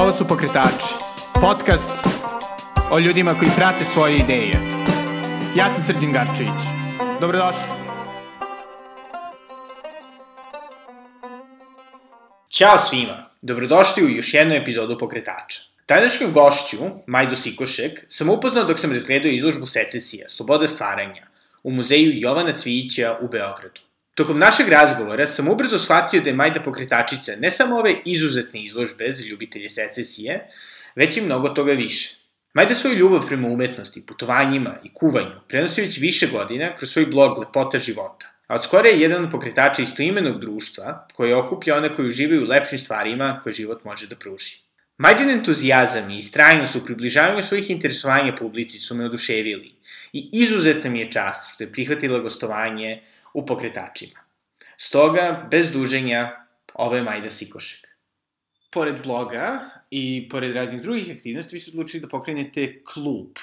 Ovo su Pokretači, podcast o ljudima koji prate svoje ideje. Ja sam Srđan Garčević. Dobrodošli. Ćao svima, dobrodošli u još jednu epizodu Pokretača. Tadašnju gošću, Majdu Sikošek, sam upoznao dok sam razgledao izložbu secesija, Sloboda stvaranja, u muzeju Jovana Cvijića u Beogradu. Tokom našeg razgovora sam ubrzo shvatio da je Majda pokretačica ne samo ove izuzetne izložbe za ljubitelje secesije, već i mnogo toga više. Majda svoju ljubav prema umetnosti, putovanjima i kuvanju prenosi već više godina kroz svoj blog Lepota života. A od skore je jedan od pokretača istoimenog društva koje okuplja one koji uživaju u lepšim stvarima koje život može da pruži. Majdin entuzijazam i istrajnost u približavanju svojih interesovanja publici su me oduševili i izuzetno mi je čast što je prihvatila gostovanje u pokretačima. Stoga, bez duženja, ovo je Majda Sikošek. Pored bloga i pored raznih drugih aktivnosti, vi ste odlučili da pokrenete klub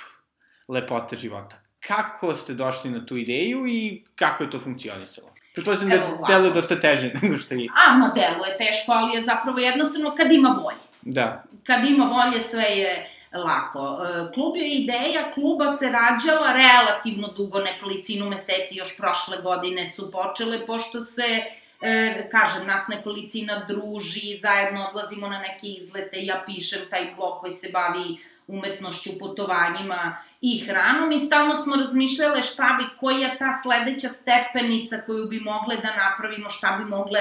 Lepota života. Kako ste došli na tu ideju i kako je to funkcionisalo? Pretpostavljam da deluje dosta teže nego što je. A, ma deluje teško, ali je zapravo jednostavno kad ima volje. Da. Kad ima volje, sve je lako. E, klub je ideja, kluba se rađala relativno dugo, nekolicinu meseci, još prošle godine su počele, pošto se e, kažem, nas nekolicina druži, zajedno odlazimo na neke izlete, ja pišem taj blog koji se bavi umetnošću, putovanjima i hranom i stalno smo razmišljale šta bi, koja je ta sledeća stepenica koju bi mogle da napravimo, šta bi mogle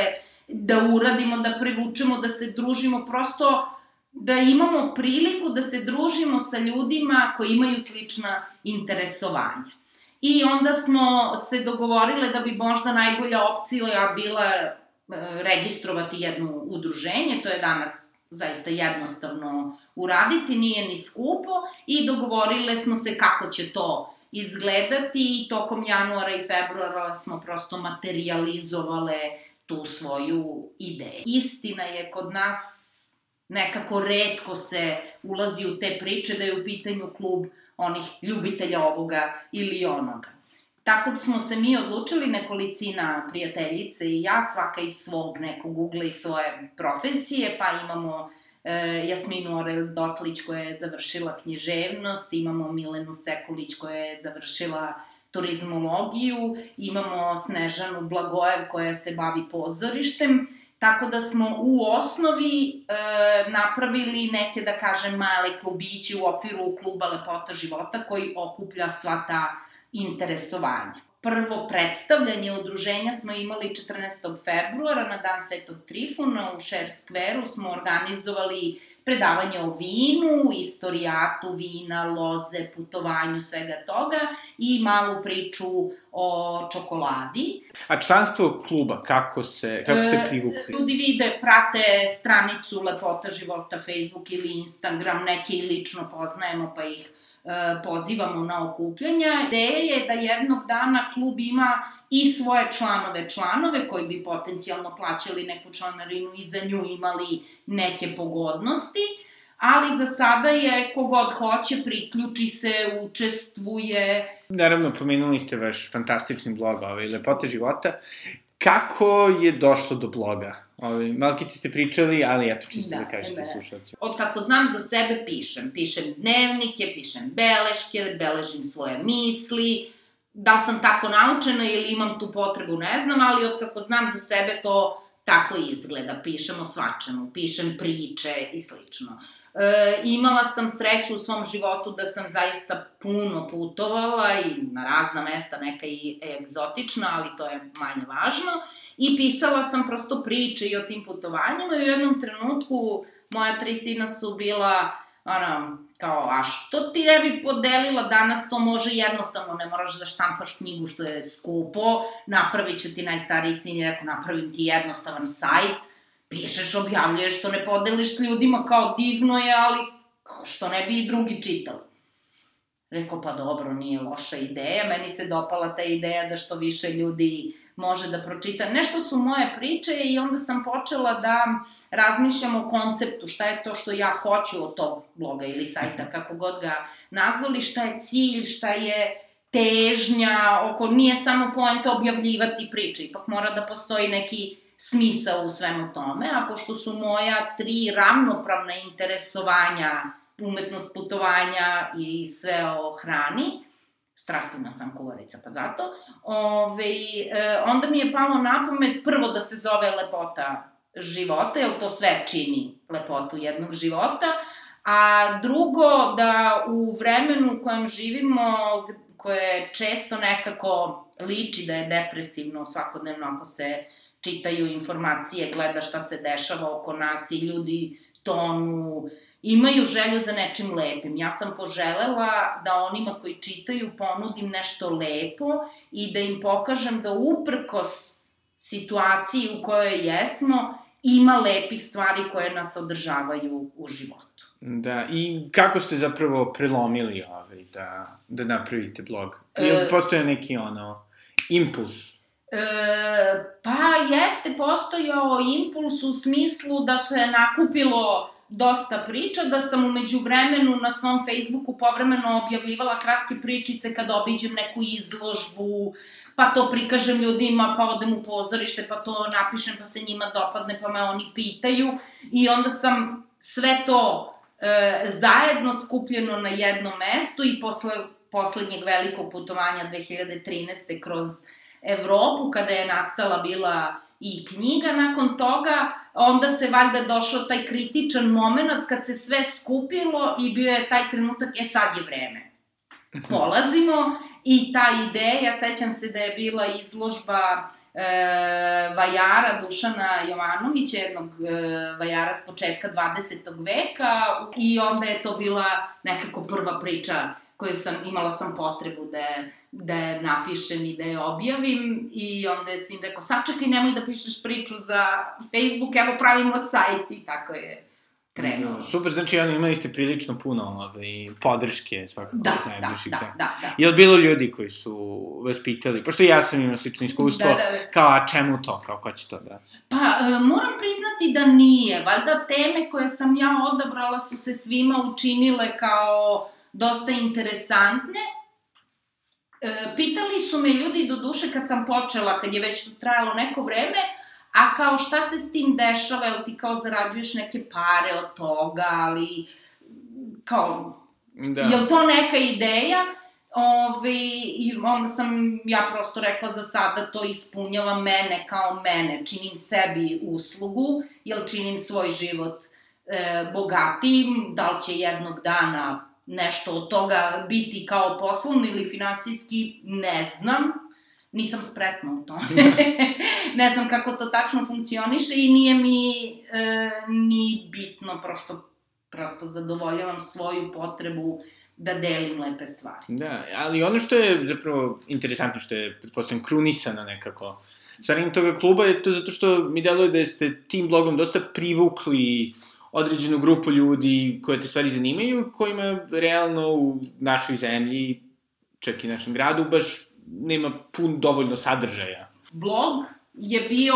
da uradimo, da privučemo, da se družimo, prosto da imamo priliku da se družimo sa ljudima koji imaju slična interesovanja. I onda smo se dogovorile da bi možda najbolja opcija bila e, registrovati jedno udruženje, to je danas zaista jednostavno uraditi, nije ni skupo i dogovorile smo se kako će to izgledati i tokom januara i februara smo prosto materializovale tu svoju ideju. Istina je kod nas nekako redko se ulazi u te priče da je u pitanju klub onih ljubitelja ovoga ili onoga. Tako da smo se mi odlučili, nekolicina prijateljice i ja, svaka iz svog nekog ugla i svoje profesije, pa imamo e, Jasminu Orel Dotlić koja je završila književnost, imamo Milenu Sekulić koja je završila turizmologiju, imamo Snežanu Blagojev koja se bavi pozorištem, Tako da smo u osnovi e, napravili neke, da kažem, male klubići u okviru kluba Lepota života koji okuplja sva ta interesovanja. Prvo predstavljanje udruženja smo imali 14. februara na dan Svetog Trifuna u Share Square-u smo organizovali predavanje o vinu, istorijatu vina, loze, putovanju, svega toga i malu priču o čokoladi. A članstvo kluba, kako, se, kako ste e, privukli? Ljudi vide, prate stranicu Lepota života, Facebook ili Instagram, neke i lično poznajemo pa ih e, pozivamo na okupljanja. Ideja je da jednog dana klub ima i svoje članove članove koji bi potencijalno plaćali neku članarinu i za nju imali neke pogodnosti, ali za sada je kogod hoće, priključi se, učestvuje. Naravno, pomenuli ste vaš fantastični blog, ovaj, Lepote života. Kako je došlo do bloga? Ovaj, malkice ste pričali, ali eto, čisto da, da kažete da. slušalci. Od kako znam za sebe pišem. Pišem dnevnike, pišem beleške, beležim svoje misli, da sam tako naučena ili imam tu potrebu, ne znam, ali od kako znam za sebe to tako izgleda. Pišem o svačemu, pišem priče i slično. E, imala sam sreću u svom životu da sam zaista puno putovala i na razna mesta, neka i egzotična, ali to je manje važno. I pisala sam prosto priče i o tim putovanjima i u jednom trenutku moja tri sina su bila, ono, kao, a što ti ne bi podelila, danas to može jednostavno, ne moraš da štampaš knjigu što je skupo, napravit ću ti najstariji sin i rekao, napravim ti jednostavan sajt, pišeš, objavljuješ, što ne podeliš s ljudima, kao divno je, ali što ne bi i drugi čitali. Rekao, pa dobro, nije loša ideja, meni se dopala ta ideja da što više ljudi može da pročita. Nešto su moje priče i onda sam počela da razmišljam o konceptu, šta je to što ja hoću od tog bloga ili sajta, kako god ga nazvali, šta je cilj, šta je težnja, oko, nije samo poenta objavljivati priče, ipak mora da postoji neki smisao u svemu tome, a pošto su moja tri ravnopravna interesovanja, umetnost putovanja i sve o hrani, strastvena sam kuvarica, pa zato, ove, e, onda mi je palo na pamet prvo da se zove lepota života, jer to sve čini lepotu jednog života, a drugo da u vremenu u kojem živimo, koje često nekako liči da je depresivno svakodnevno ako se čitaju informacije, gleda šta se dešava oko nas i ljudi tonu, imaju želju za nečim lepim. Ja sam poželela da onima koji čitaju ponudim nešto lepo i da im pokažem da uprkos situaciji u kojoj jesmo, ima lepih stvari koje nas održavaju u životu. Da, i kako ste zapravo prelomili ovaj, da, da napravite blog? Ili e, postoje neki ono, impuls? E, pa jeste postojao impuls u smislu da se nakupilo dosta priča, da sam umeđu vremenu na svom Facebooku povremeno objavljivala kratke pričice kad obiđem neku izložbu, pa to prikažem ljudima, pa odem u pozorište, pa to napišem, pa se njima dopadne, pa me oni pitaju. I onda sam sve to e, zajedno skupljeno na jednom mestu i posle poslednjeg velikog putovanja 2013. kroz Evropu, kada je nastala bila i knjiga nakon toga, onda se valjda došao taj kritičan moment kad se sve skupilo i bio je taj trenutak, e sad je vreme. Mhm. Polazimo i ta ideja, sećam se da je bila izložba e, vajara Dušana Jovanovića, jednog e, vajara s početka 20. veka i onda je to bila nekako prva priča koju sam, imala sam potrebu da je da je napišem i da je objavim i onda je sin rekao, sačekaj, nemoj da pišeš priču za Facebook, evo pravimo sajt i tako je krenuo. Da, super, znači ono, imali ste prilično puno ovaj, podrške svakako da, od najbližih. Da, da, da, da. Je li bilo ljudi koji su vas pitali, pošto ja sam imao slično iskustvo, da, da, da. kao, a čemu to, kao, ko će to da... Pa, e, moram priznati da nije, valjda teme koje sam ja odabrala su se svima učinile kao dosta interesantne, pitali su me ljudi do duše kad sam počela, kad je već trajalo neko vreme, a kao šta se s tim dešava, jel ti kao zarađuješ neke pare od toga, ali kao, da. jel to neka ideja? Ove, I onda sam ja prosto rekla za sada to ispunjava mene kao mene, činim sebi uslugu, jel činim svoj život e, bogatim, da li će jednog dana nešto od toga biti kao poslovno ili finansijski, ne znam. Nisam spretna u tome. ne znam kako to tačno funkcioniše i nije mi e, ni bitno, prosto, prosto zadovoljavam svoju potrebu da delim lepe stvari. Da, ali ono što je zapravo interesantno, što je, pretpostavljam, krunisano nekako sa toga kluba je to zato što mi deluje da ste tim blogom dosta privukli uh, određenu grupu ljudi koje te stvari zanimaju, kojima realno u našoj zemlji, čak i našem gradu, baš nema pun dovoljno sadržaja. Blog je bio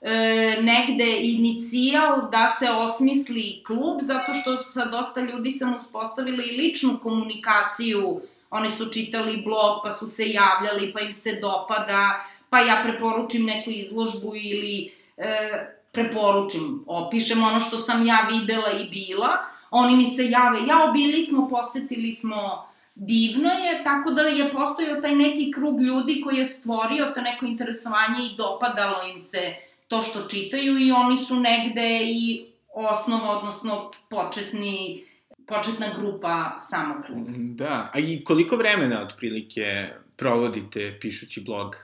e, negde inicijal da se osmisli klub, zato što sa dosta ljudi sam uspostavila i ličnu komunikaciju. Oni su čitali blog, pa su se javljali, pa im se dopada, pa ja preporučim neku izložbu ili e, preporučim, opišem ono što sam ja videla i bila, oni mi se jave, ja bili smo, posetili smo, divno je, tako da je postojao taj neki krug ljudi koji je stvorio to neko interesovanje i dopadalo im se to što čitaju i oni su negde i osnova, odnosno početni, početna grupa samog kluba. Da, a i koliko vremena otprilike provodite pišući blog?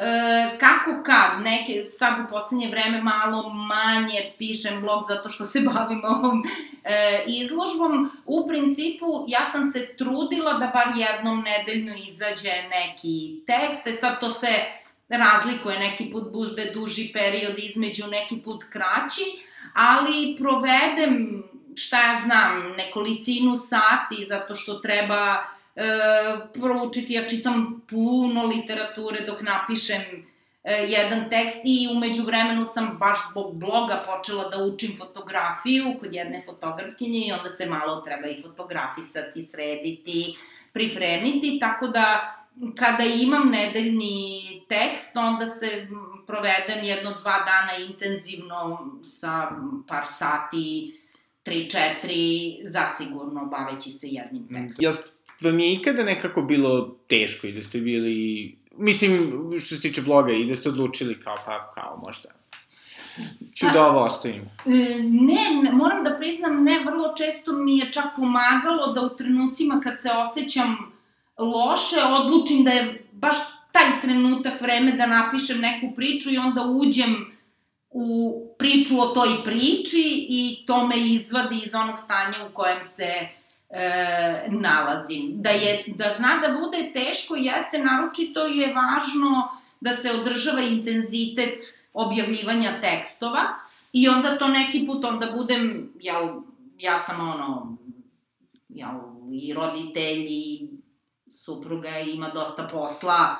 E, kako kad, neke, sad u poslednje vreme malo manje pišem blog zato što se bavim ovom e, izložbom. U principu, ja sam se trudila da bar jednom nedeljno izađe neki tekst, e sad to se razlikuje, neki put bude duži period između, neki put kraći, ali provedem, šta ja znam, nekolicinu sati zato što treba e, proučiti, ja čitam puno literature dok napišem e, jedan tekst i umeđu vremenu sam baš zbog bloga počela da učim fotografiju kod jedne fotografkinje i onda se malo treba i fotografisati, srediti, pripremiti, tako da kada imam nedeljni tekst, onda se provedem jedno dva dana intenzivno sa par sati, 3-4, zasigurno baveći se jednim tekstom. Jel vam je ikada nekako bilo teško i da ste bili, mislim, što se tiče bloga, i da ste odlučili kao, pa, kao, možda, ću da ovo ostavim? E, ne, ne, moram da priznam, ne, vrlo često mi je čak pomagalo da u trenucima kad se osjećam loše, odlučim da je baš taj trenutak vreme da napišem neku priču i onda uđem u priču o toj priči i to me izvadi iz onog stanja u kojem se e, nalazim. Da, je, da zna da bude teško jeste, naročito je važno da se održava intenzitet objavljivanja tekstova i onda to neki put onda budem, jel, ja sam ono, jel, i roditelj i supruga ima dosta posla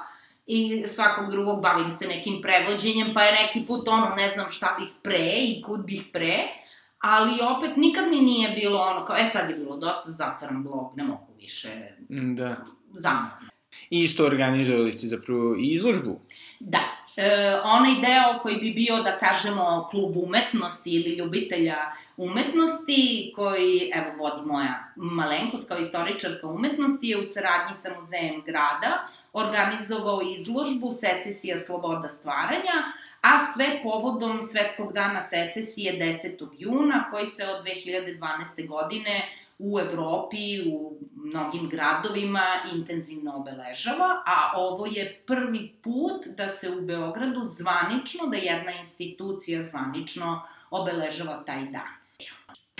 i svakog drugog bavim se nekim prevođenjem, pa je neki put ono, ne znam šta bih pre i kud bih pre, ali opet nikad mi nije bilo ono, kao, e sad je bilo dosta zatvoran blog, ne mogu više Da. zamorno. I isto organizovali ste zapravo i izložbu. Da, e, onaj deo koji bi bio, da kažemo, klub umetnosti ili ljubitelja umetnosti, koji, evo, vodi moja malenkost kao istoričarka umetnosti, je u saradnji sa Muzejem grada organizovao izložbu Secesija sloboda stvaranja, a sve povodom Svetskog dana secesije 10. juna, koji se od 2012. godine u Evropi, u mnogim gradovima intenzivno obeležava, a ovo je prvi put da se u Beogradu zvanično, da jedna institucija zvanično obeležava taj dan.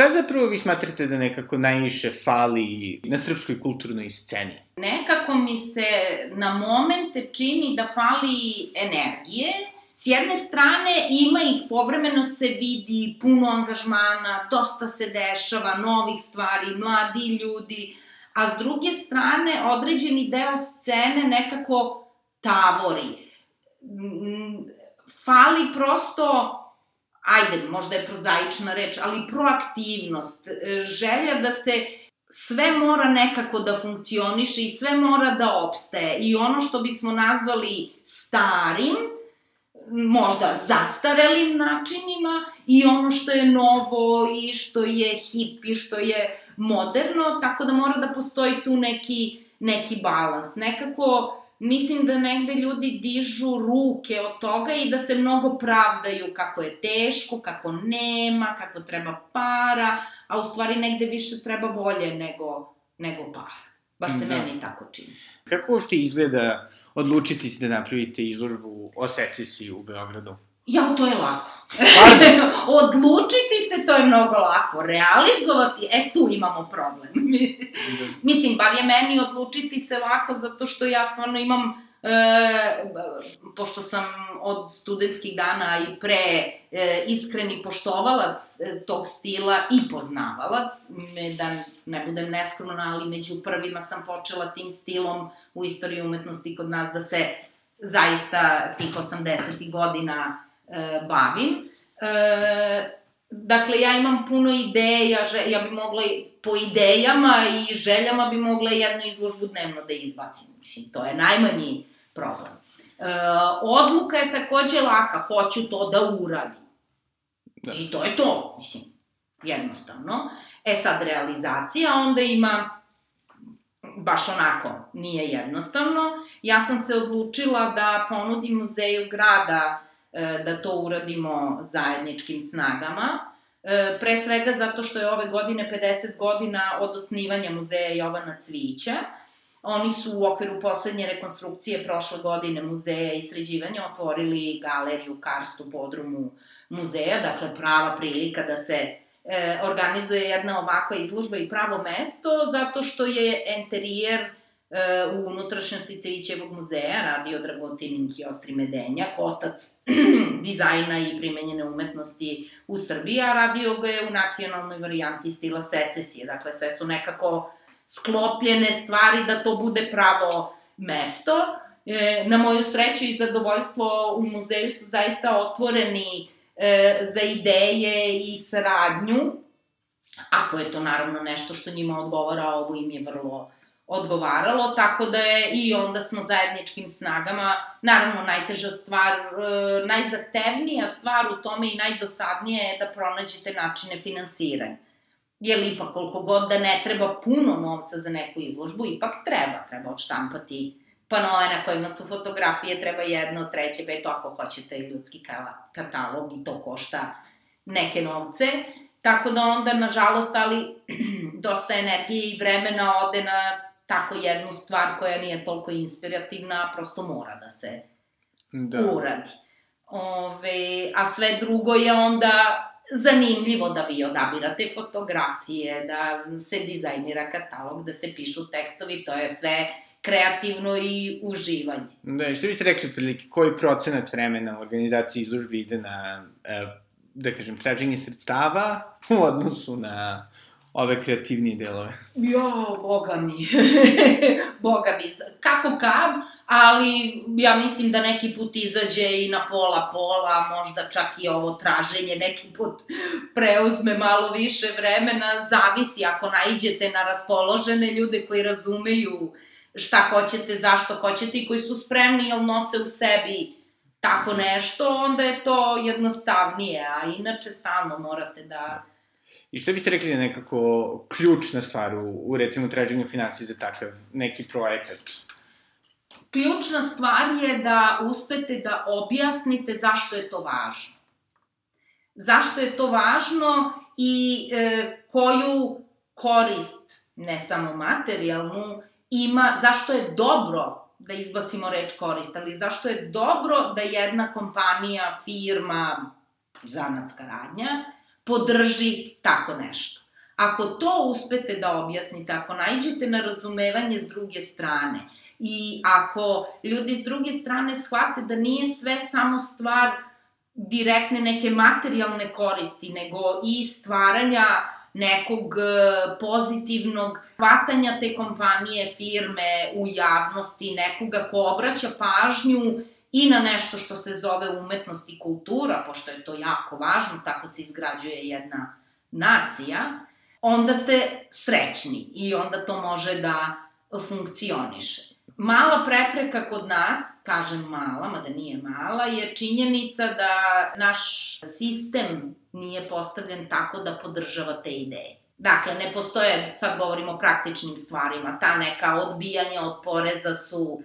Šta zapravo vi smatrate da nekako najviše fali na srpskoj kulturnoj sceni? Nekako mi se na momente čini da fali energije, S jedne strane ima ih, povremeno se vidi puno angažmana, dosta se dešava, novih stvari, mladi ljudi, a s druge strane određeni deo scene nekako tavori. Mm, Fali prosto ajde, možda je prozaična reč, ali proaktivnost, e, želja da se sve mora nekako da funkcioniše i sve mora da opstaje. I ono što bismo nazvali starim, možda zastarelim načinima i ono što je novo i što je hip i što je moderno, tako da mora da postoji tu neki, neki balans. Nekako mislim da negde ljudi dižu ruke od toga i da se mnogo pravdaju kako je teško, kako nema, kako treba para, a u stvari negde više treba volje nego, nego para. Bar se Da. meni tako čini. Kako uopšte izgleda odlučiti se da napravite izložbu o secesiji u Beogradu? Ja, to je lako. Odlučiti se, to je mnogo lako. Realizovati, e, tu imamo problem. Mislim, bar je meni odlučiti se lako zato što ja stvarno imam, e, pošto sam od studentskih dana i pre e, iskreni poštovalac e, tog stila i poznavalac, me, da ne budem neskromna, ali među prvima sam počela tim stilom u istoriji umetnosti kod nas da se zaista tih 80. godina e, bavim. E, dakle, ja imam puno ideja, že, ja bi mogla i po idejama i željama bi mogla jednu izložbu dnevno da izbacim. Mislim, to je najmanji problem. E, odluka je takođe laka, hoću to da uradim. Da. I to je to, mislim, jednostavno. E sad, realizacija onda ima baš onako, nije jednostavno. Ja sam se odlučila da ponudim muzeju grada da to uradimo zajedničkim snagama. E, pre svega zato što je ove godine 50 godina od osnivanja muzeja Jovana Cvića. Oni su u okviru poslednje rekonstrukcije prošle godine muzeja i sređivanja otvorili galeriju Karst u podrumu muzeja, dakle prava prilika da se e, organizuje jedna ovakva izložba i pravo mesto, zato što je enterijer e, u unutrašnjosti Cevićevog muzeja radio Dragotin Hiostri Medenjak, otac dizajna i primenjene umetnosti u Srbiji, a radio ga je u nacionalnoj varijanti stila secesije, dakle sve su nekako sklopljene stvari da to bude pravo mesto. E, na moju sreću i zadovoljstvo u muzeju su zaista otvoreni e, za ideje i saradnju, ako je to naravno nešto što njima odgovara, ovo im je vrlo odgovaralo, tako da je i onda smo zajedničkim snagama, naravno najteža stvar, e, najzahtevnija stvar u tome i najdosadnije je da pronađete načine finansiranja. Jer ipak koliko god da ne treba puno novca za neku izložbu, ipak treba, treba odštampati panoje na kojima su fotografije, treba jedno, treće, peto, ako hoćete ljudski katalog i to košta neke novce. Tako da onda, nažalost, ali dosta energije i vremena ode na tako jednu stvar koja nije toliko inspirativna, a prosto mora da se da. uradi. Ove, a sve drugo je onda zanimljivo da vi odabirate fotografije, da se dizajnira katalog, da se pišu tekstovi, to je sve kreativno i uživanje. Da, što biste rekli prilike, koji procenat vremena u organizaciji izložbi ide na, e, da kažem, traženje sredstava u odnosu na ove kreativnije delove? Jo, boga mi. boga mi. Kako kad, ali ja mislim da neki put izađe i na pola pola, možda čak i ovo traženje neki put preuzme malo više vremena, zavisi ako naiđete na raspoložene ljude koji razumeju šta hoćete, zašto hoćete i koji su spremni ili nose u sebi tako nešto, onda je to jednostavnije, a inače stalno morate da I što biste rekli da je nekako ključna stvar u, u recimo traženju financije za takav neki projekat? Ključna stvar je da uspete da objasnite zašto je to važno. Zašto je to važno i e, koju korist, ne samo materijalnu, ima, zašto je dobro da izbacimo reč korist, ali zašto je dobro da jedna kompanija, firma, zanatska radnja, podrži tako nešto. Ako to uspete da objasnite, ako najđete na razumevanje s druge strane i ako ljudi s druge strane shvate da nije sve samo stvar direktne neke materijalne koristi, nego i stvaranja nekog e, pozitivnog hvatanja te kompanije, firme u javnosti, nekoga ko obraća pažnju i na nešto što se zove umetnost i kultura, pošto je to jako važno, tako se izgrađuje jedna nacija, onda ste srećni i onda to može da funkcioniše. Mala prepreka kod nas, kažem mala, mada nije mala, je činjenica da naš sistem nije postavljen tako da podržava te ideje. Dakle, ne postoje, sad govorimo o praktičnim stvarima, ta neka odbijanja od poreza su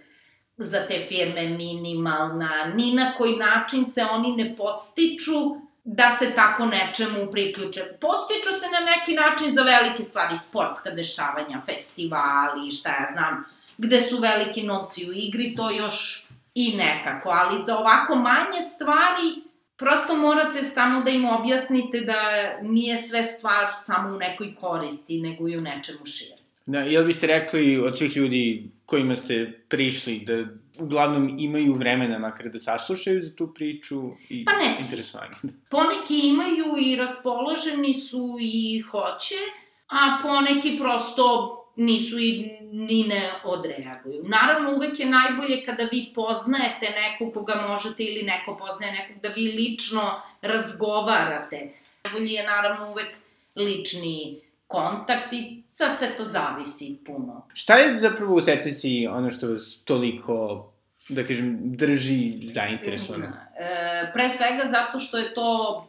za te firme minimalna, ni na koji način se oni ne podstiču da se tako nečemu priključe. Postiču se na neki način za velike stvari, sportska dešavanja, festivali, šta ja znam, gde su veliki novci u igri, to još i nekako, ali za ovako manje stvari prosto morate samo da im objasnite da nije sve stvar samo u nekoj koristi, nego i u nečemu šire. Da, jel biste rekli od svih ljudi kojima ste prišli da uglavnom imaju vremena makar da saslušaju za tu priču i pa ne interesovanje? Poneki imaju i raspoloženi su i hoće, a poneki prosto nisu i ni ne odreaguju. Naravno, uvek je najbolje kada vi poznajete nekog koga možete ili neko poznaje nekog, da vi lično razgovarate. Najbolje je naravno uvek lični kontakt i sad sve to zavisi puno. Šta je zapravo u secesiji ono što vas toliko da kažem, drži zainteresovano? E, pre svega zato što je to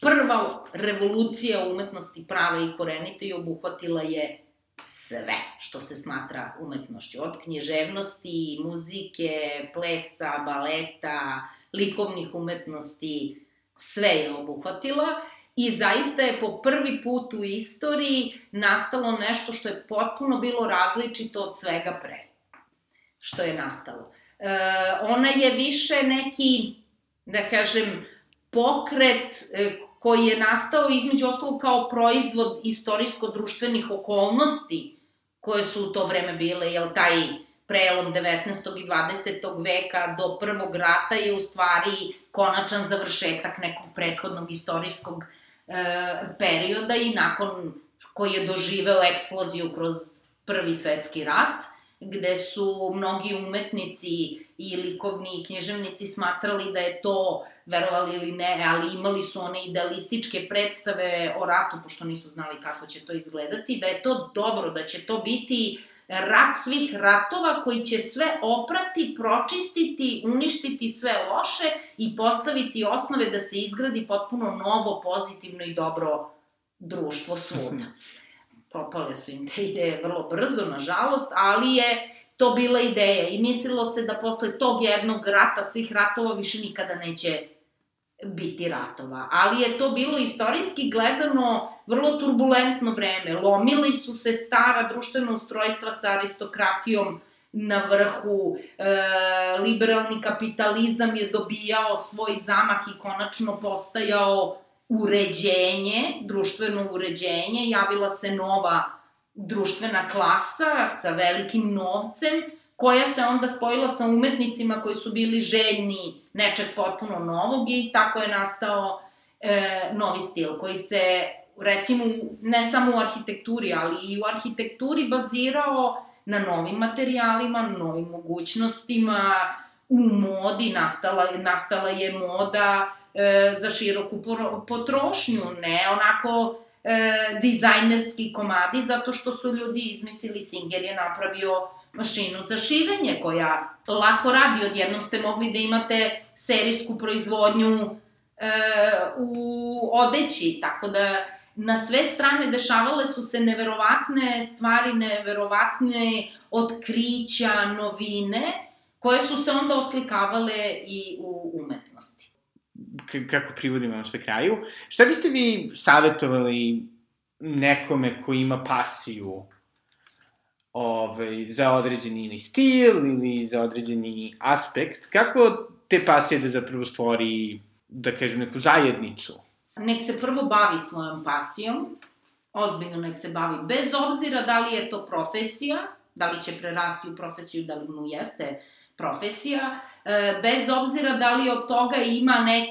prva revolucija umetnosti prave i korenite i obuhvatila je sve što se smatra umetnošću. Od knježevnosti, muzike, plesa, baleta, likovnih umetnosti, sve je obuhvatila. I zaista je po prvi put u istoriji nastalo nešto što je potpuno bilo različito od svega pre. Što je nastalo. E, ona je više neki, da kažem, pokret e, koji je nastao između ostalo kao proizvod istorijsko-društvenih okolnosti koje su u to vreme bile, jel taj prelom 19. i 20. veka do prvog rata je u stvari konačan završetak nekog prethodnog istorijskog perioda i nakon koji je doživeo eksploziju kroz prvi svetski rat, gde su mnogi umetnici i likovni i knježevnici smatrali da je to, verovali ili ne, ali imali su one idealističke predstave o ratu, pošto nisu znali kako će to izgledati, da je to dobro, da će to biti rat svih ratova koji će sve oprati, pročistiti, uništiti sve loše i postaviti osnove da se izgradi potpuno novo, pozitivno i dobro društvo svuda. Propale su im te ideje vrlo brzo, nažalost, ali je to bila ideja i mislilo se da posle tog jednog rata, svih ratova, više nikada neće biti ratova. Ali je to bilo istorijski gledano vrlo turbulentno vreme. Lomili su se stara društvena ustrojstva sa aristokratijom na vrhu, e, liberalni kapitalizam je dobijao svoj zamah i konačno postajao uređenje, društveno uređenje, javila se nova društvena klasa sa velikim novcem, koja se onda spojila sa umetnicima koji su bili željni nečeg potpuno novog i tako je nastao e, novi stil koji se recimo ne samo u arhitekturi, ali i u arhitekturi bazirao na novim materijalima, novim mogućnostima, u modi nastala, nastala je moda e, za široku potrošnju, ne onako e, dizajnerski komadi, zato što su ljudi izmislili, Singer je napravio mašinu za šivenje koja lako radi, odjednom ste mogli da imate serijsku proizvodnju e, u odeći, tako da na sve strane dešavale su se neverovatne stvari, neverovatne otkrića, novine, koje su se onda oslikavale i u umetnosti. K kako privodimo na sve kraju, šta biste vi savjetovali nekome ko ima pasiju ovaj, za određeni stil ili za određeni aspekt, kako te pasije da zapravo stvori, da kažem, neku zajednicu? Nek se prvo bavi svojom pasijom, ozbiljno nek se bavi, bez obzira da li je to profesija, da li će prerasti u profesiju, da li mu jeste profesija, e, bez obzira da li od toga ima nek,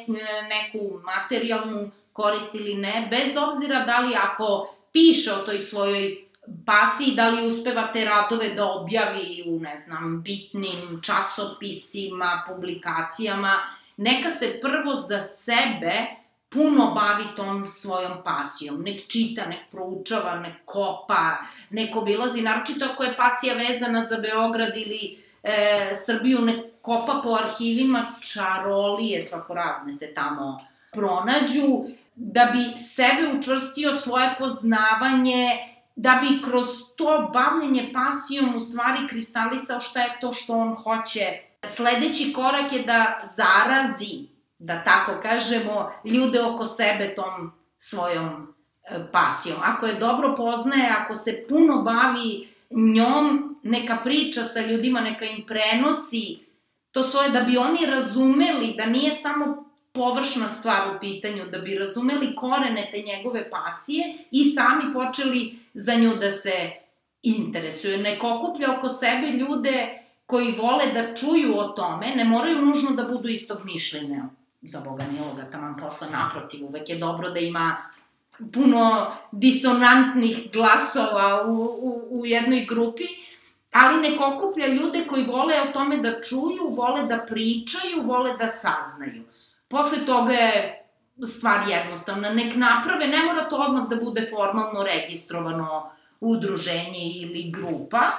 neku materijalnu korist ili ne, bez obzira da li ako piše o toj svojoj pasiji, da li uspeva te radove da objavi u, ne znam, bitnim časopisima, publikacijama, neka se prvo za sebe puno bavi tom svojom pasijom. Nek čita, nek proučava, nek kopa, nek obilazi, naročito ako je pasija vezana za Beograd ili e, Srbiju, nek kopa po arhivima, čarolije svako razne se tamo pronađu, da bi sebe učvrstio svoje poznavanje, da bi kroz to bavljenje pasijom u stvari kristalisao šta je to što on hoće. Sledeći korak je da zarazi, da tako kažemo, ljude oko sebe tom svojom e, pasijom. Ako je dobro poznaje, ako se puno bavi njom, neka priča sa ljudima, neka im prenosi to svoje, da bi oni razumeli da nije samo površna stvar u pitanju, da bi razumeli korene te njegove pasije i sami počeli za nju da se interesuje. Nek okuplja oko sebe ljude koji vole da čuju o tome, ne moraju nužno da budu istog mišljenja. Za Boga miloga, taman posla naprotiv, uvek je dobro da ima puno disonantnih glasova u, u, u jednoj grupi, ali nek okuplja ljude koji vole o tome da čuju, vole da pričaju, vole da saznaju. Posle toga je stvar jednostavna. Nek naprave, ne mora to odmah da bude formalno registrovano udruženje ili grupa,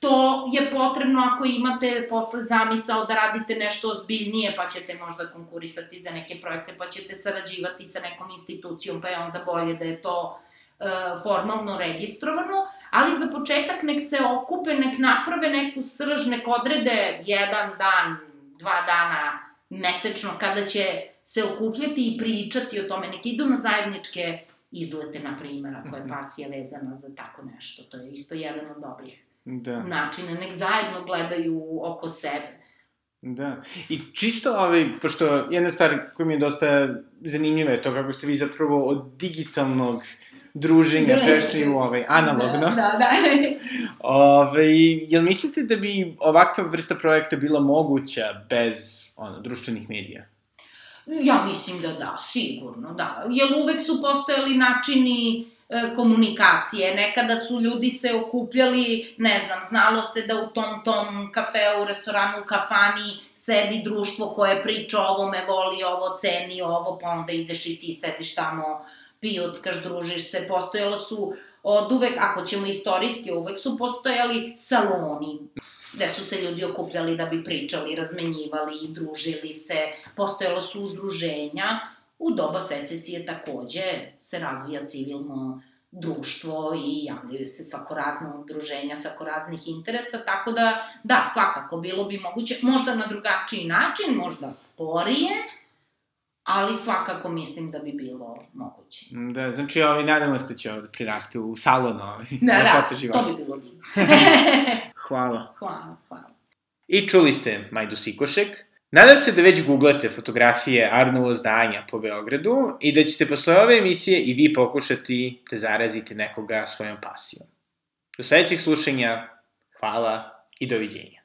to je potrebno ako imate posle zamisao da radite nešto ozbiljnije, pa ćete možda konkurisati za neke projekte, pa ćete sarađivati sa nekom institucijom, pa je onda bolje da je to e, formalno registrovano, ali za početak nek se okupe, nek naprave neku srž, nek odrede jedan dan, dva dana mesečno kada će se okupljati i pričati o tome, nek idu na zajedničke izlete, na primjer, ako je mhm. pasija vezana za tako nešto. To je isto jedan od dobrih da. načina. Nek zajedno gledaju oko sebe. Da. I čisto, ovaj, pošto jedna stvar koja mi je dosta zanimljiva je to kako ste vi zapravo od digitalnog druženja prešli u ovaj, analogno. Da, da, da. Ove, jel mislite da bi ovakva vrsta projekta bila moguća bez ono, društvenih medija? Ja mislim da da, sigurno, da. Jer uvek su postojali načini e, komunikacije. Nekada su ljudi se okupljali, ne znam, znalo se da u tom tom kafeu, restoranu, kafani sedi društvo koje priča o ovome, voli ovo, ceni ovo, pa onda ideš i ti sediš tamo, pijuckaš, družiš se. Postojalo su od uvek, ako ćemo istorijski, uvek su postojali saloni gde su se ljudi okupljali da bi pričali, razmenjivali i družili se, postojalo su udruženja. U doba secesije takođe se razvija civilno društvo i javljaju se svako razne udruženja, svako raznih interesa, tako da, da, svakako, bilo bi moguće, možda na drugačiji način, možda sporije, ali svakako mislim da bi bilo moguće. Da, znači, ovaj, nadamo se da će ovde prirasti u salon ovaj, Da, da, to bi bilo divno. hvala. Hvala, hvala. I čuli ste Majdu Sikošek. Nadam se da već googlate fotografije Arnovo zdanja po Beogradu i da ćete posle ove emisije i vi pokušati da zarazite nekoga svojom pasijom. Do sledećeg slušanja, hvala i doviđenja.